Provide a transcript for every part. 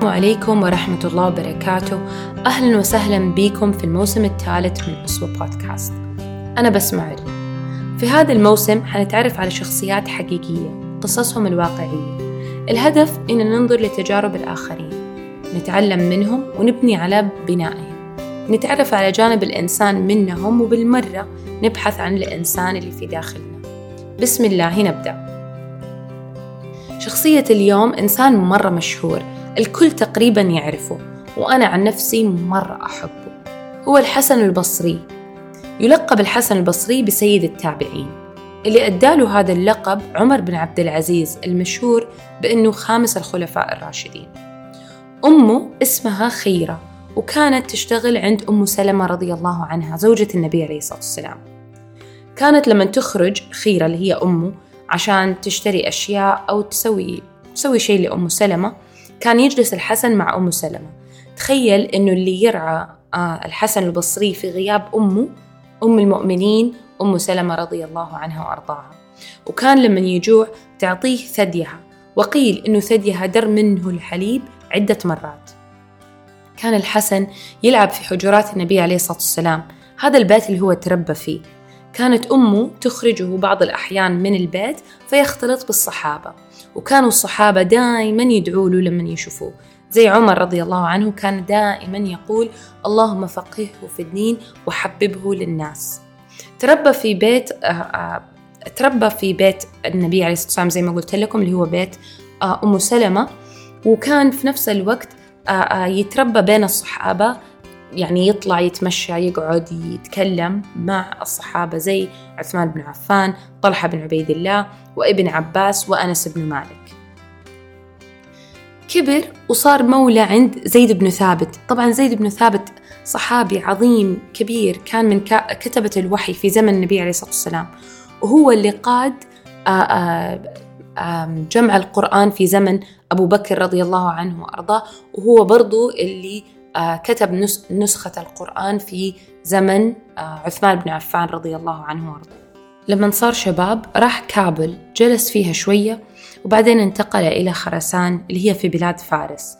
السلام عليكم ورحمة الله وبركاته. أهلا وسهلا بكم في الموسم الثالث من أسوة بودكاست. أنا بسمع علي. في هذا الموسم حنتعرف على شخصيات حقيقية قصصهم الواقعية. الهدف إن ننظر لتجارب الآخرين. نتعلم منهم ونبني على بنائهم. نتعرف على جانب الإنسان منهم وبالمرة نبحث عن الإنسان اللي في داخلنا. بسم الله نبدأ. شخصية اليوم إنسان مرة مشهور الكل تقريبا يعرفه وأنا عن نفسي مرة أحبه. هو الحسن البصري. يلقب الحسن البصري بسيد التابعين اللي أداله هذا اللقب عمر بن عبد العزيز المشهور بأنه خامس الخلفاء الراشدين. أمه اسمها خيرة وكانت تشتغل عند أم سلمة رضي الله عنها زوجة النبي عليه الصلاة والسلام. كانت لما تخرج خيرة اللي هي أمه عشان تشتري أشياء أو تسوي تسوي شيء لأم سلمة كان يجلس الحسن مع أم سلمة. تخيل إنه اللي يرعى آه، الحسن البصري في غياب أمه أم المؤمنين أم سلمة رضي الله عنها وأرضاها. وكان لما يجوع تعطيه ثديها. وقيل إنه ثديها در منه الحليب عدة مرات. كان الحسن يلعب في حجرات النبي عليه الصلاة والسلام. هذا البيت اللي هو تربى فيه. كانت أمه تخرجه بعض الأحيان من البيت فيختلط بالصحابة. وكانوا الصحابة دائما يدعوا له لما يشوفوه. زي عمر رضي الله عنه كان دائما يقول اللهم فقهه في الدين وحببه للناس. تربى في بيت آه، آه، تربى في بيت النبي عليه الصلاة والسلام زي ما قلت لكم اللي هو بيت آه، أم سلمة. وكان في نفس الوقت يتربى بين الصحابة يعني يطلع يتمشى يقعد يتكلم مع الصحابة زي عثمان بن عفان طلحة بن عبيد الله وابن عباس وأنس بن مالك. كبر وصار مولى عند زيد بن ثابت. طبعا زيد بن ثابت صحابي عظيم كبير كان من كتبة الوحي في زمن النبي عليه الصلاة والسلام. وهو اللي قاد جمع القرآن في زمن أبو بكر رضي الله عنه وأرضاه. وهو برضو اللي كتب نسخة القرآن في زمن آه، عثمان بن عفان رضي الله عنه وارضاه. لما صار شباب راح كابل جلس فيها شوية وبعدين انتقل إلى خراسان اللي هي في بلاد فارس.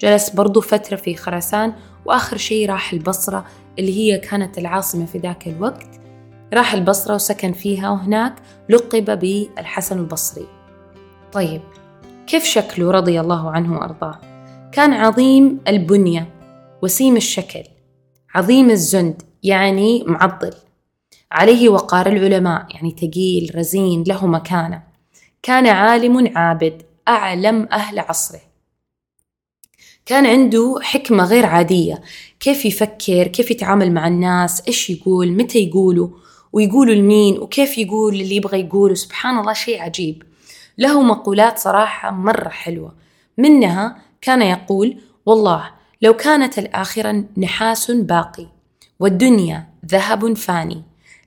جلس برضو فترة في خراسان وآخر شيء راح البصرة اللي هي كانت العاصمة في ذاك الوقت. راح البصرة وسكن فيها وهناك لقب بالحسن البصري. طيب كيف شكله رضي الله عنه وأرضاه؟ كان عظيم البنية. وسيم الشكل. عظيم الزند يعني معضل. عليه وقار العلماء يعني تقيل رزين له مكانة. كان عالم عابد أعلم أهل عصره. كان عنده حكمة غير عادية. كيف يفكر كيف يتعامل مع الناس إيش يقول متى يقولوا ويقولوا لمين وكيف يقول اللي يبغى يقوله. سبحان الله شيء عجيب. له مقولات صراحة مرة حلوة. منها كان يقول والله لو كانت الآخرة نحاس باقي والدنيا ذهب فاني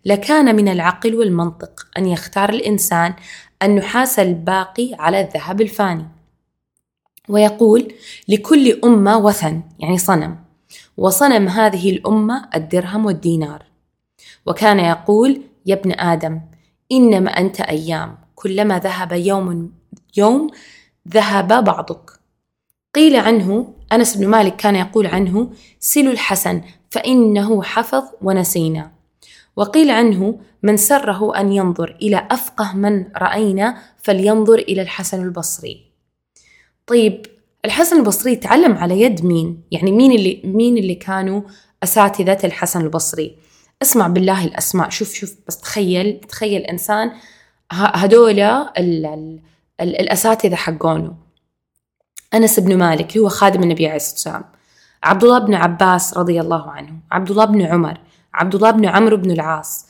لكان من العقل والمنطق أن يختار الإنسان النحاس الباقي على الذهب الفاني. ويقول لكل أمة وثن يعني صنم. وصنم هذه الأمة الدرهم والدينار. وكان يقول يا ابن آدم إنما أنت أيام كلما ذهب يوم يوم ذهب بعضك. قيل عنه أنس بن مالك كان يقول عنه سلوا الحسن فإنه حفظ ونسينا وقيل عنه من سره أن ينظر إلى أفقه من رأينا فلينظر إلى الحسن البصري طيب الحسن البصري تعلم على يد مين؟ يعني مين اللي مين اللي كانوا أساتذة الحسن البصري؟ اسمع بالله الأسماء شوف شوف بس تخيل تخيل إنسان هدول الأساتذة حقونه أنس بن مالك هو خادم النبي عليه الصلاة والسلام. عبد الله بن عباس رضي الله عنه عبد الله بن عمر عبد الله بن عمرو بن العاص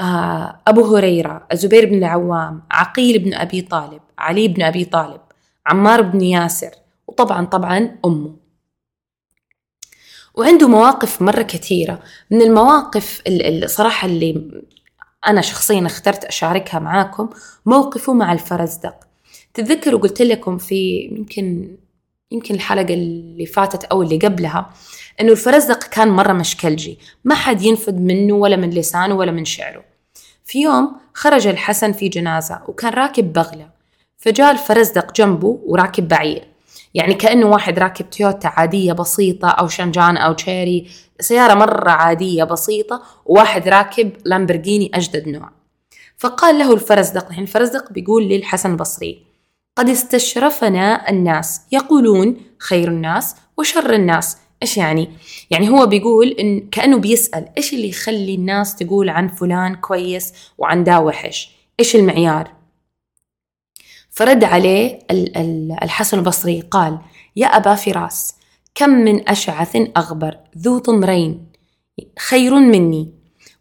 آه، أبو هريرة الزبير بن العوام عقيل بن أبي طالب علي بن أبي طالب عمار بن ياسر وطبعا طبعا أمه. وعنده مواقف مرة كثيرة. من المواقف الصراحة اللي أنا شخصيا اخترت أشاركها معاكم موقفه مع الفرزدق. تتذكروا قلت لكم في يمكن يمكن الحلقة اللي فاتت أو اللي قبلها إنه الفرزدق كان مرة مشكلجي. ما حد ينفذ منه ولا من لسانه ولا من شعره. في يوم خرج الحسن في جنازة وكان راكب بغلة. فجاء الفرزدق جنبه وراكب بعير. يعني كأنه واحد راكب تويوتا عادية بسيطة أو شنجان أو تشيري. سيارة مرة عادية بسيطة وواحد راكب لامبرجيني أجدد نوع. فقال له الفرزدق يعني الفرزدق بيقول للحسن البصري قد استشرفنا الناس يقولون خير الناس وشر الناس إيش يعني؟ يعني هو بيقول إن كأنه بيسأل إيش اللي يخلي الناس تقول عن فلان كويس وعن دا وحش؟ إيش المعيار؟ فرد عليه الحسن البصري قال: يا أبا فراس كم من أشعث أغبر ذو طمرين خير مني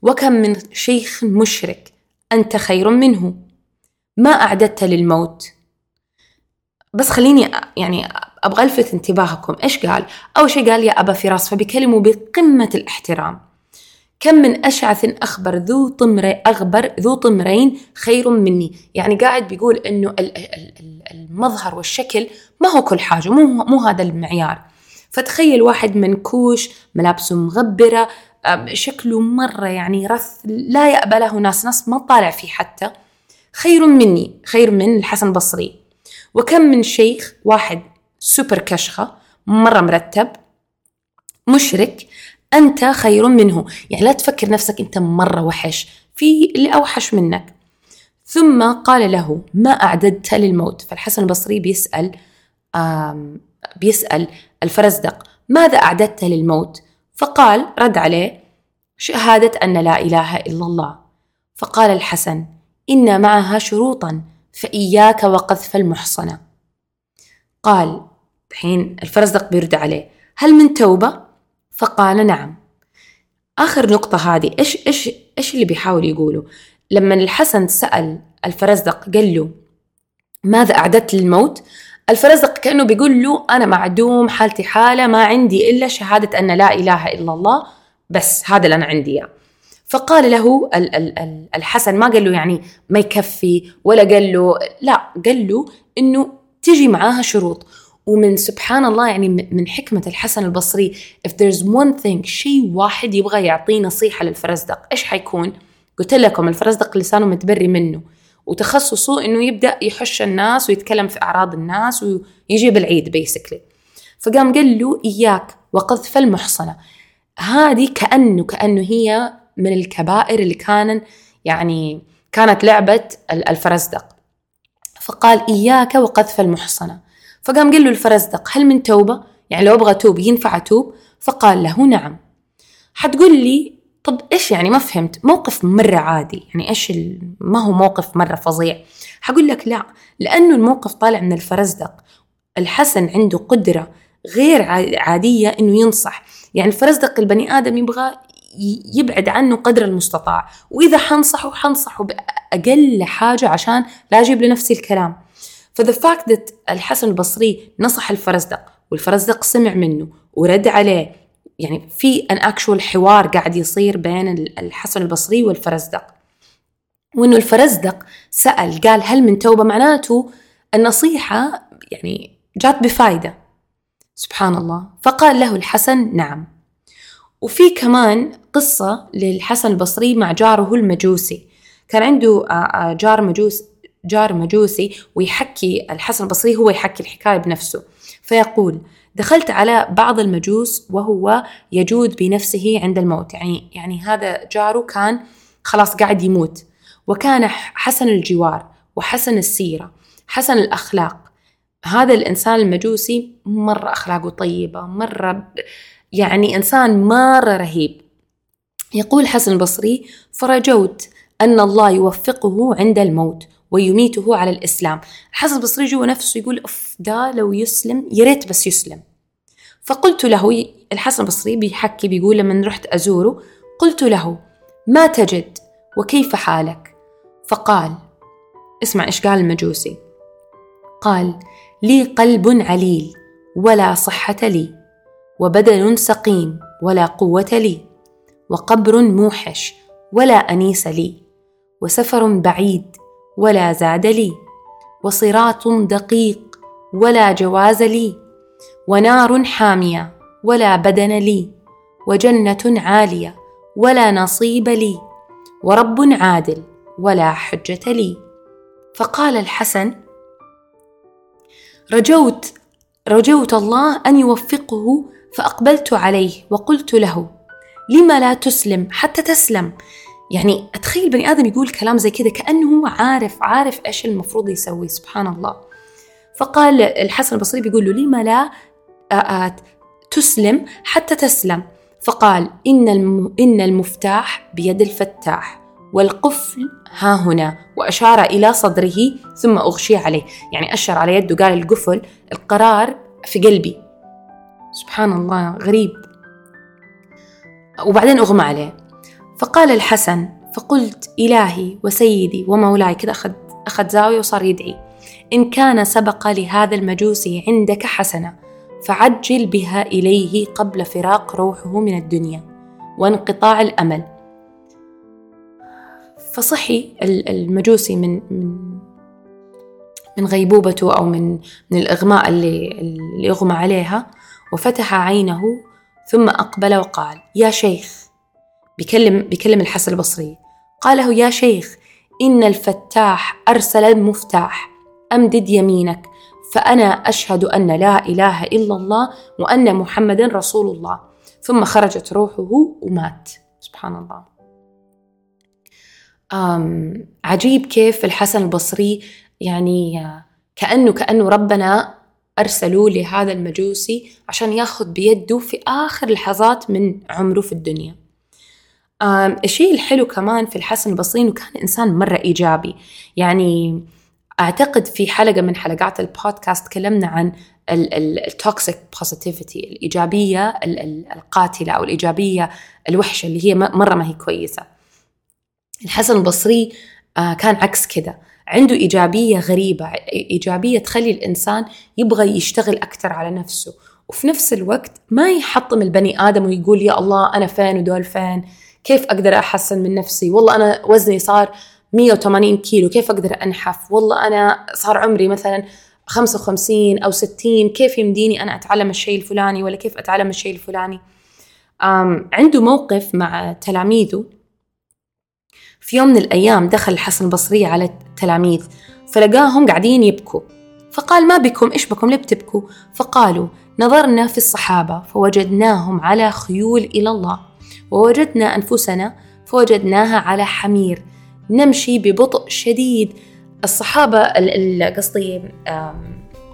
وكم من شيخ مشرك أنت خير منه ما أعددت للموت بس خليني يعني أبغى ألفت انتباهكم. إيش قال؟ أول شيء قال يا أبا فراس فبيكلمه بقمة الاحترام. كم من أشعث أخبر ذو طمر أغبر ذو طمرين خير مني. يعني قاعد بيقول إنه المظهر والشكل ما هو كل حاجة مو, مو هذا المعيار. فتخيل واحد منكوش ملابسه مغبرة شكله مرة يعني رث لا يأبى له ناس ناس ما طالع فيه حتى. خير مني خير من الحسن البصري وكم من شيخ واحد سوبر كشخة مرة مرتب مشرك أنت خير منه. يعني لا تفكر نفسك أنت مرة وحش في اللي أوحش منك. ثم قال له ما أعددت للموت. فالحسن البصري بيسأل بيسأل الفرزدق ماذا أعددت للموت؟ فقال رد عليه شهادة أن لا إله إلا الله. فقال الحسن إن معها شروطا. فإياك وقذف المحصنة قال الحين الفرزدق بيرد عليه هل من توبة؟ فقال نعم آخر نقطة هذه إيش إيش إيش اللي بيحاول يقوله؟ لما الحسن سأل الفرزدق قال له ماذا أعددت للموت؟ الفرزدق كأنه بيقول له أنا معدوم حالتي حالة ما عندي إلا شهادة أن لا إله إلا الله بس هذا اللي أنا عندي إياه فقال له الحسن ما قال له يعني ما يكفي ولا قال له لا قال له إنه تجي معاها شروط. ومن سبحان الله يعني من حكمة الحسن البصري if there's one thing شيء واحد يبغى يعطيه نصيحة للفرزدق إيش حيكون؟ قلت لكم الفرزدق لسانه متبري منه. وتخصصه إنه يبدأ يحش الناس ويتكلم في أعراض الناس ويجيب العيد بيسكلي فقام قال له إياك وقذف المحصنة. هذه كأنه كأنه هي من الكبائر اللي كان يعني كانت لعبة الفرزدق. فقال إياك وقذف المحصنة. فقام قال له الفرزدق هل من توبة؟ يعني لو أبغى توب ينفع أتوب؟ فقال له نعم. حتقول لي طب إيش يعني ما فهمت؟ موقف مرة عادي. يعني إيش ما هو موقف مرة فظيع. حقول لك لا لأنه الموقف طالع من الفرزدق. الحسن عنده قدرة غير عادية إنه ينصح. يعني الفرزدق البني آدم يبغى يبعد عنه قدر المستطاع. وإذا حنصحه حنصحه بأقل حاجة عشان لا أجيب لنفسي الكلام. ف the fact that الحسن البصري نصح الفرزدق والفرزدق سمع منه ورد عليه. يعني في an actual حوار قاعد يصير بين الحسن البصري والفرزدق. وإنه الفرزدق سأل قال هل من توبة؟ معناته النصيحة يعني جات بفائده سبحان الله. فقال له الحسن نعم. وفي كمان قصة للحسن البصري مع جاره المجوسي. كان عنده جار مجوس جار مجوسي ويحكي الحسن البصري هو يحكي الحكاية بنفسه. فيقول دخلت على بعض المجوس وهو يجود بنفسه عند الموت. يعني يعني هذا جاره كان خلاص قاعد يموت. وكان حسن الجوار وحسن السيرة حسن الأخلاق. هذا الإنسان المجوسي مرة أخلاقه طيبة مرة يعني إنسان مرة رهيب. يقول حسن البصري فرجوت أن الله يوفقه عند الموت ويميته على الإسلام. الحسن البصري جوا نفسه يقول أف ده لو يسلم يا ريت بس يسلم. فقلت له الحسن البصري بيحكي بيقول لما رحت أزوره قلت له ما تجد وكيف حالك؟ فقال اسمع إيش قال المجوسي؟ قال لي قلب عليل ولا صحة لي. وبدن سقيم ولا قوة لي وقبر موحش ولا أنيس لي وسفر بعيد ولا زاد لي وصراط دقيق ولا جواز لي ونار حامية ولا بدن لي وجنة عالية ولا نصيب لي ورب عادل ولا حجة لي. فقال الحسن رجوت رجوت الله أن يوفقه فأقبلت عليه وقلت له لما لا تسلم حتى تسلم؟ يعني أتخيل بني آدم يقول كلام زي كذا كأنه هو عارف عارف إيش المفروض يسوي سبحان الله. فقال الحسن البصري بيقول له لما لا تسلم حتى تسلم؟ فقال إن, إن المفتاح بيد الفتاح والقفل ها هنا. وأشار إلى صدره ثم أغشي عليه. يعني أشر على يده قال القفل القرار في قلبي. سبحان الله غريب. وبعدين أغمى عليه. فقال الحسن فقلت إلهي وسيدي ومولاي كذا أخذ أخذ زاوية وصار يدعي. إن كان سبق لهذا المجوسي عندك حسنة فعجل بها إليه قبل فراق روحه من الدنيا وانقطاع الأمل. فصحي المجوسي من من من غيبوبته أو من من الإغماء اللي اللي أغمى عليها. وفتح عينه ثم أقبل وقال يا شيخ. بيكلم بيكلم الحسن البصري. قال له يا شيخ إن الفتاح أرسل المفتاح. أمدد يمينك فأنا أشهد أن لا إله إلا الله وأن محمدا رسول الله. ثم خرجت روحه ومات. سبحان الله. أم عجيب كيف الحسن البصري يعني كأنه كأنه ربنا أرسلوه لهذا المجوسي عشان ياخذ بيده في آخر لحظات من عمره في الدنيا. الشيء الحلو كمان في الحسن البصري إنه كان إنسان مرة إيجابي. يعني أعتقد في حلقة من حلقات البودكاست تكلمنا عن ال toxic positivity الإيجابية القاتلة أو الإيجابية الوحشة اللي هي مرة ما هي كويسة. الحسن البصري آه، كان عكس كذا عنده إيجابية غريبة إيجابية تخلي الإنسان يبغى يشتغل أكثر على نفسه. وفي نفس الوقت ما يحطم البني آدم ويقول يا الله أنا فين ودول فين؟ كيف أقدر أحسن من نفسي؟ والله أنا وزني صار 180 كيلو كيف أقدر أنحف؟ والله أنا صار عمري مثلا 55 أو 60 كيف يمديني أنا أتعلم الشيء الفلاني ولا كيف أتعلم الشيء الفلاني؟ عنده موقف مع تلاميذه في يوم من الأيام دخل الحسن البصري على التلاميذ فلقاهم قاعدين يبكوا. فقال ما بكم؟ إيش بكم؟ ليه بتبكوا؟ فقالوا نظرنا في الصحابة فوجدناهم على خيول إلى الله ووجدنا أنفسنا فوجدناها على حمير. نمشي ببطء شديد. الصحابة قصدي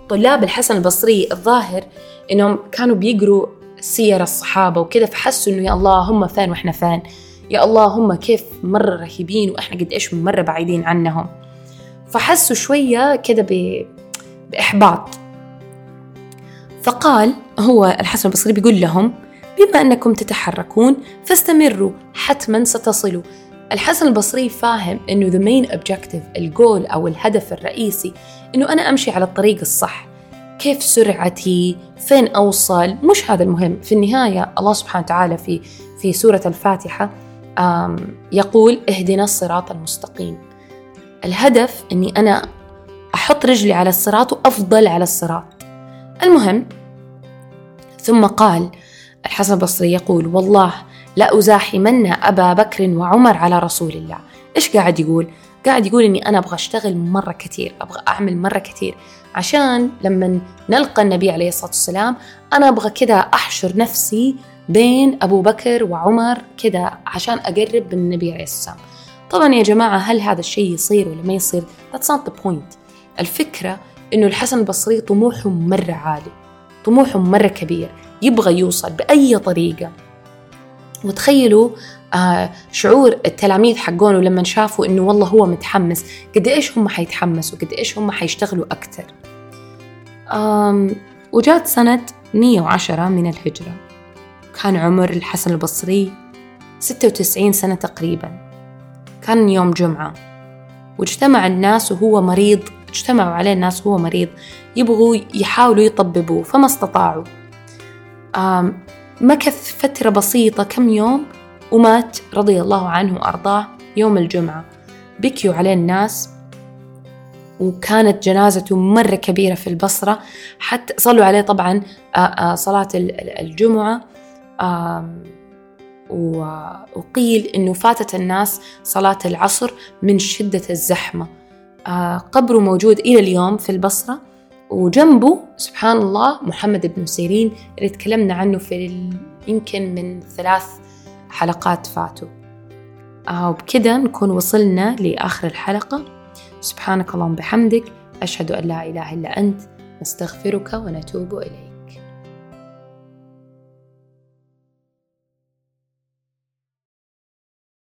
طلاب الحسن البصري الظاهر إنهم كانوا بيقروا سير الصحابة وكذا فحسوا إنه يا الله هم فين وإحنا فين. يا الله هم كيف مرة رهيبين وإحنا قد إيش مرة بعيدين عنهم. فحسوا شوية كذا بإحباط. فقال هو الحسن البصري بيقول لهم بما أنكم تتحركون فاستمروا حتما ستصلوا. الحسن البصري فاهم إنه the main objective الجول أو الهدف الرئيسي إنه أنا أمشي على الطريق الصح. كيف سرعتي؟ فين أوصل؟ مش هذا المهم. في النهاية الله سبحانه وتعالى في في سورة الفاتحة يقول اهدنا الصراط المستقيم. الهدف إني أنا أحط رجلي على الصراط وأفضل على الصراط. المهم ثم قال الحسن البصري يقول والله لأزاحمن أبا بكر وعمر على رسول الله. إيش قاعد يقول؟ قاعد يقول إني أنا أبغى أشتغل مرة كثير أبغى أعمل مرة كثير. عشان لما نلقى النبي عليه الصلاة والسلام أنا أبغى كذا أحشر نفسي بين أبو بكر وعمر كذا عشان أقرب من النبي عليه والسلام طبعا يا جماعة هل هذا الشيء يصير ولا ما يصير؟ That's not the point. الفكرة إنه الحسن البصري طموحه مرة عالي طموحه مرة كبير يبغى يوصل بأي طريقة. وتخيلوا آه شعور التلاميذ حقونه لما شافوا إنه والله هو متحمس قد إيش هم حيتحمسوا قد إيش هم حيشتغلوا أكثر وجات سنة 110 من الهجرة. كان عمر الحسن البصري 96 سنة تقريبا. كان يوم جمعة. واجتمع الناس وهو مريض اجتمعوا عليه الناس وهو مريض يبغوا يحاولوا يطببوه فما استطاعوا. مكث فترة بسيطة كم يوم ومات رضي الله عنه وأرضاه يوم الجمعة. بكيوا عليه الناس. وكانت جنازته مرة كبيرة في البصرة. حتى صلوا عليه طبعا صلاة الجمعة. وقيل إنه فاتت الناس صلاة العصر من شدة الزحمة. قبره موجود إلى اليوم في البصرة وجنبه سبحان الله محمد بن سيرين اللي تكلمنا عنه في يمكن من ثلاث حلقات فاتوا. آه وبكده نكون وصلنا لآخر الحلقة. سبحانك اللهم بحمدك أشهد أن لا إله إلا أنت نستغفرك ونتوب إليك.